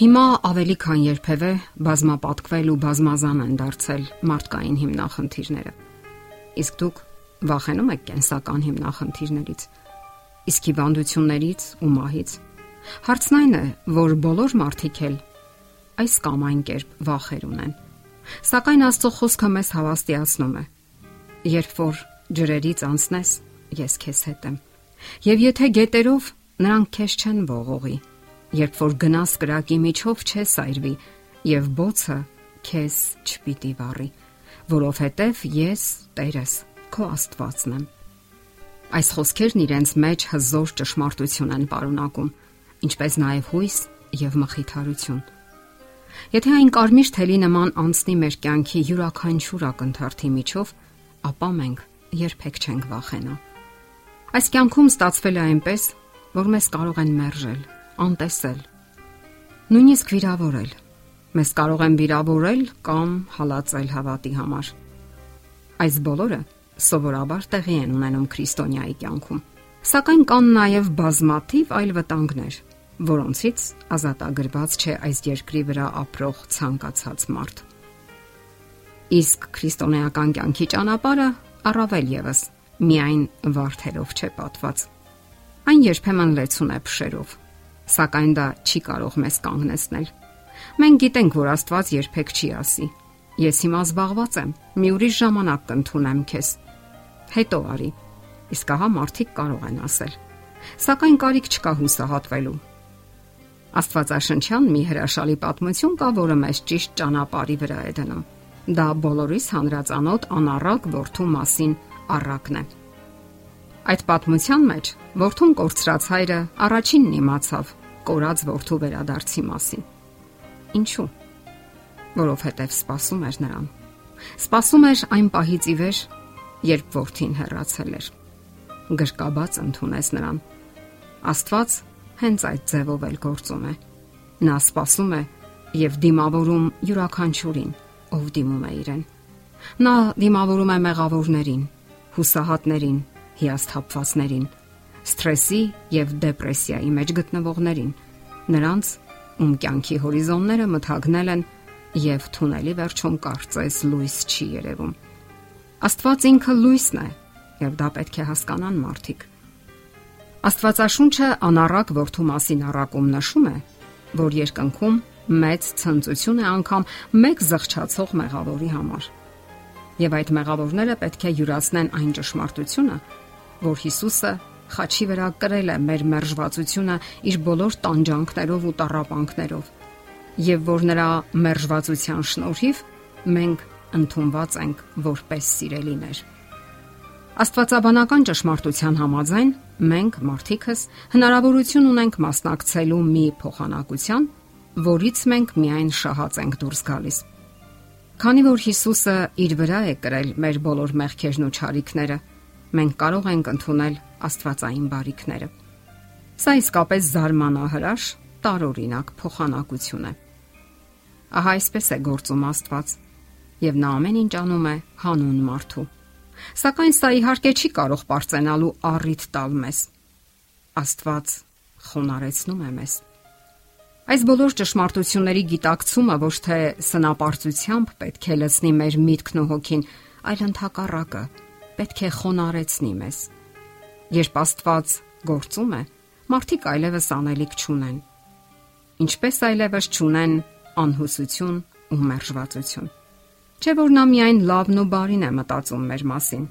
Հիմա ավելի քան երբևէ բազմապատկվել ու բազմազան են դարձել մարդկային հիմնախնդիրները։ Իսկ դուք վախենում եք կենսական հիմնախնդիրներից, իսկ հիվանդություններից ու մահից։ Հարցն այն է, որ բոլոր մարդիկ էլ այս կամ այն կերպ վախեր ունեն։ Սակայն Աստծո խոսքը մեզ հավաստիացնում է. Երբ որ ջրերից անցնես, ես քեզ հետ եմ։ Եվ եթե գետերով նրանք քեզ չեն ողողի, երբ որ գնաս կրակի միջով չես այրվի եւ բոցը քեզ չպիտի վառի, որովհետեւ ես Տերս քո Աստվածն եմ։ Այս խոսքերն իրենց մեջ հզոր ճշմարտություն են պարունակում, ինչպես նաև հույս եւ մխիթարություն։ Եթե այն կարմիր թելի նման անցնի մեր կյանքի յուրաքանչյուր ակնթարթի միջով, ապա մենք երբեք չենք վախենա։ Այս կյանքում ստացվել է այնպես, որ մեզ կարող են մերժել, անտեսել։ Նույնիսկ վիրավորել։ Մեզ կարող են վիրավորել կամ հալածել հավատի համար։ Այս բոլորը սովորաբար տեղի են ունենում քրիստոնյայի կյանքում։ Սակայն կան նաև բազմաթիվ այլ վտանգներ, որոնցից ազատագրված չէ այս երկրի վրա ապրող ցանկացած մարդ։ Իսկ քրիստոնեական կյանքի ճանապարհը առավել եւս միայն վարդերով չէ պատված։ Այն երբեմն լեցուն է փշերով, սակայն դա չի կարող մեզ կանգնեցնել։ Մենք գիտենք, որ Աստված երբեք չի ասի. Ես հիմա զբաղված եմ, մի ուրիշ ժամանակ կընդունեմ քեզ։ Հետո արի։ Իսկ ահա մարդիկ կարող են ասել։ Սակայն կարիք չկա հուսահատվելու։ Աստվածաշնչյան մի հրաշալի պատմություն կա, որը մեզ ճիշտ ճանապարհի վրա է դնում։ Դա բոլորիս հանրացանոթ անառակ ворթու մասին առակն է։ Այդ պատմության մեջ ворթուն կորցրած հայրը առաջինն իմացավ, կորած ворթու վերադարձի մասին։ Ինչու՞։ Որովհետև սпасում էր նրան։ Սпасում էր այն պահից ի վեր, երբ ворթին հեռացել էր։ Գրկաբաց ընդունեց նրան։ Աստված հենց այդ ձևով էլ գործում է։ Նա սпасում է եւ դիմավորում յուրաքանչյուրին, ով դիմում է իրեն։ Նա դիմավորում է մեղավորներին, հուսահատներին, հիասթափվածներին սթրեսի եւ դեպրեսիայի մեջ գտնվողներին, նրանց, ում կյանքի հորիզոնները մթագնել են եւ թունելի վերջում կարծես լույս չի երևում։ Աստված ինքը լույսն է, եւ դա պետք է հասկանան մարդիկ։ Աստվածաշունչը անառակ որդու մասին առակում նշում է, որ երկնքում մեծ ցնծություն է անգամ մեկ զղջացող մեղավորի համար։ Եվ այդ մեղավորները պետք է յուրացնեն այն ճշմարտությունը, որ Հիսուսը խաչի վրա կրել է մեր մերժվածությունը իր բոլոր տանջանքներով ու տարապանքներով եւ որ նրա մերժվածության շնորհիվ մենք ընդունված ենք որպես սիրելիներ։ Աստվածաբանական ճշմարտության համաձայն մենք մարդիկս հնարավորություն ունենք մասնակցելու մի փոխանակության, որից մենք միայն շահած ենք դուրս գալիս։ Քանի որ Հիսուսը իր վրա է կրել մեր բոլոր մեղքերն ու չարիքները, մենք կարող ենք ընդունել Աստվածային բարիքները։ Սա իսկապես զարմանահրաշ տարօրինակ փոխանակություն է։ Ահա այսպես է գործում Աստված, եւ նա ամեն ինչ անում է հանուն մարդու։ Սակայն սա իհարկե չի կարող པարծենալու առիթ տալ մեզ։ Աստված խոնարեցնում է մեզ։ Այս բոլոր ճշմարտությունների գիտակցումը ոչ թե սնապարծությամբ պետք է լցնի մեր միտքն ու հոգին, այլ ընդհակառակը պետք է խոնարեցնի մեզ։ Երբ Աստված գործում է, մարդիկ այլևս անելիք չունեն։ Ինչպես այլևս չունեն անհուսություն ու մերժվածություն։ Չէ որ նա միայն լավն ու բարին է մտածում մեր մասին։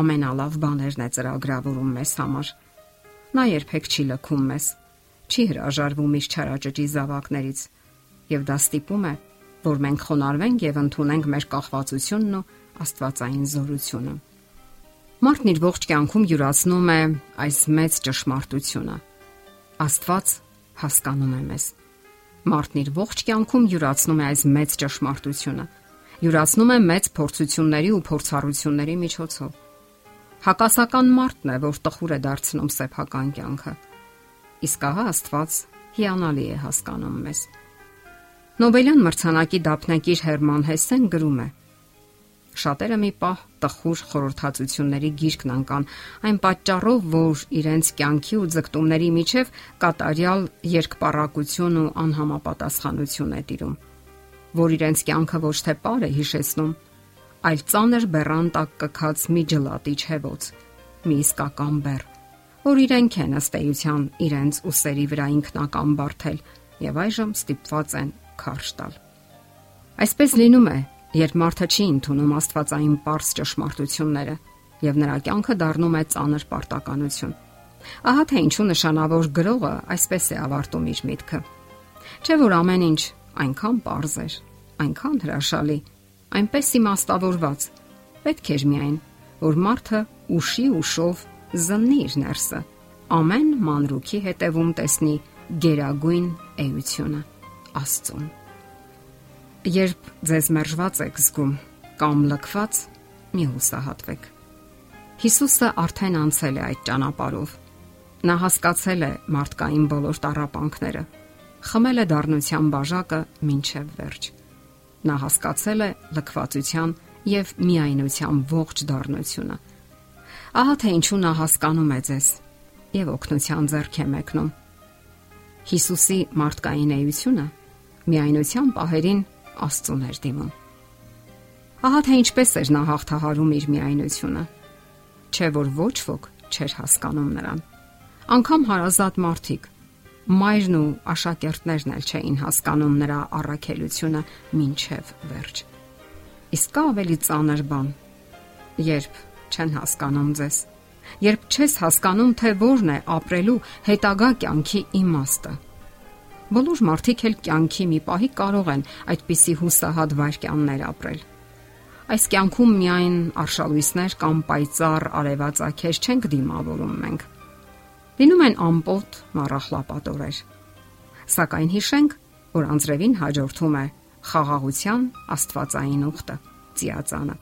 Ամենալավ բաներն է ծրագրավորում մեզ համար։ Նա երբեք չի լքում մեզ, չի հրաժարվում իր չարաճճի զավակներից, եւ դա ստիպում է, որ մենք խոնարհվենք եւ ընդունենք մեր կախվածությունն ու Աստվածային զորությունը։ Մարդն իր ողջ կյանքում յուրացնում է այս մեծ ճշմարտությունը։ Աստված հասկանում է մեզ։ Մարդն իր ողջ կյանքում յուրացնում է այս մեծ ճշմարտությունը։ Յուրացնում է մեծ փորձությունների ու փորձառությունների միջոցով։ Հակասական մարդն է, որ տխուր է դարձնում սեփական կյանքը։ Իսկ ահա Աստված հիանալի է հասկանում մեզ։ Նոբելյան մրցանակի դափնեկիր Հերման Հեսեն գրում է. Շատերը մի պահ տխուր խորհրդածությունների գիրկն անկան, այն պատճառով, որ իրենց կյանքի ու ձգտումների միջև կատարյալ երկպարակություն ու անհամապատասխանություն է տիրում, որ իրենց կյանքը ոչ թե պար է հիշեցնում, այլ ծանր բեռան տակ կքած մի ջլատիչ հեվոց, մի իսկական բեռ, որ իրենք են ըստ էության իրենց ուսերի վրա ինքնական բարթել եւ այժմ ստիպված են քարշ տալ։ Այսպես լինում է, երբ մարդը չի ընդունում Աստվածային པարս ճշմարտությունները եւ նրա կյանքը դառնում է ծանր պարտականություն։ Ահա թե ինչու նշանավոր գրողը այսպես է ավարտում իր միտքը։ Չէ որ ամեն ինչ այնքան པարզ էր, այնքան հրաշալի, այնպես իմաստավորված։ Պետք էր միայն, որ մարդը ուշի ուշով զննի իր ներսը, ամեն մանրուքի հետևում տեսնի գերագույն էությունը Աստծուն։ Երբ ձեզ մերժված եք զգում կամ լքված, մի հուսահատվեք։ Հիսուսը արդեն անցել է այդ ճանապարհով։ Նա հասկացել է մարդկային բոլոր տարապանքները, խմել է դառնության բաժակը ոչ վերջ։ Նա հասկացել է լքվածության եւ միայնության ողջ դառնությունը։ Ահա թե ինչու նա հասկանում է ձեզ եւ օգնության ձեռք է մեկնում։ Հիսուսի մարդկային էությունը միայնության պահերին Աստծուն էր դիմում։ Ահա թե ինչպես էր նա հաղթահարում իր միայնությունը։ Չէ որ ոչ ոք չէր հասկանում նրան։ Անկամ հարազատ մարդիկ, մայրն ու աշակերտներն էլ չէին հասկանում նրա առաքելությունը ինչև վերջ։ Իսկ կա ավելի ծանր բան, երբ չեն հասկանում ձեզ, երբ չես հասկանում, թե որն է ապրելու հետագա կյանքի իմաստը Բոլոր մարդիկ էլ կյանքի մի պահի կարող են այդպիսի հուսահատ վայրկյաններ ապրել։ Այս կյանքում միայն արշալույսներ կամ պայծառ արևածագեր չենք դիմավորում մենք։ Լինում են ամպոտ մառախլապատորեր։ Սակայն հիշենք, որ անձրևին հաջորդում է խաղաղության աստվածային ուխտը, ծիածանը։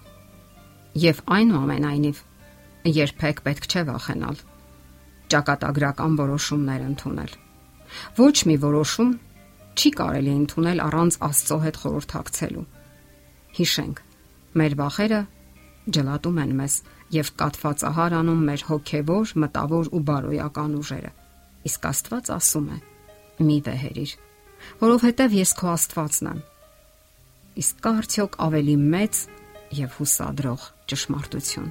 Եվ այնուամենայնիվ երբեք պետք չէ վախենալ ճակատագրական որոշումներ ընդունել Ոչ մի որոշում չի կարելի ընդունել առանց Աստծո հետ խորհրդակցելու։ Հիշենք, մեր վախերը ջլատում են մեզ եւ կատվածահար անում մեր հոգեվոր, մտավոր ու բարոյական ուժերը։ Իսկ Աստված ասում է. մի վեհերիր, որովհետև ես քո Աստվածն եմ։ Իսկ կա արդյոք ավելի մեծ եւ հուսադրող ճշմարտություն։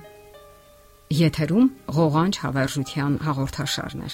Եթերում ղողանջ հավերժության հաղորդաշարներ։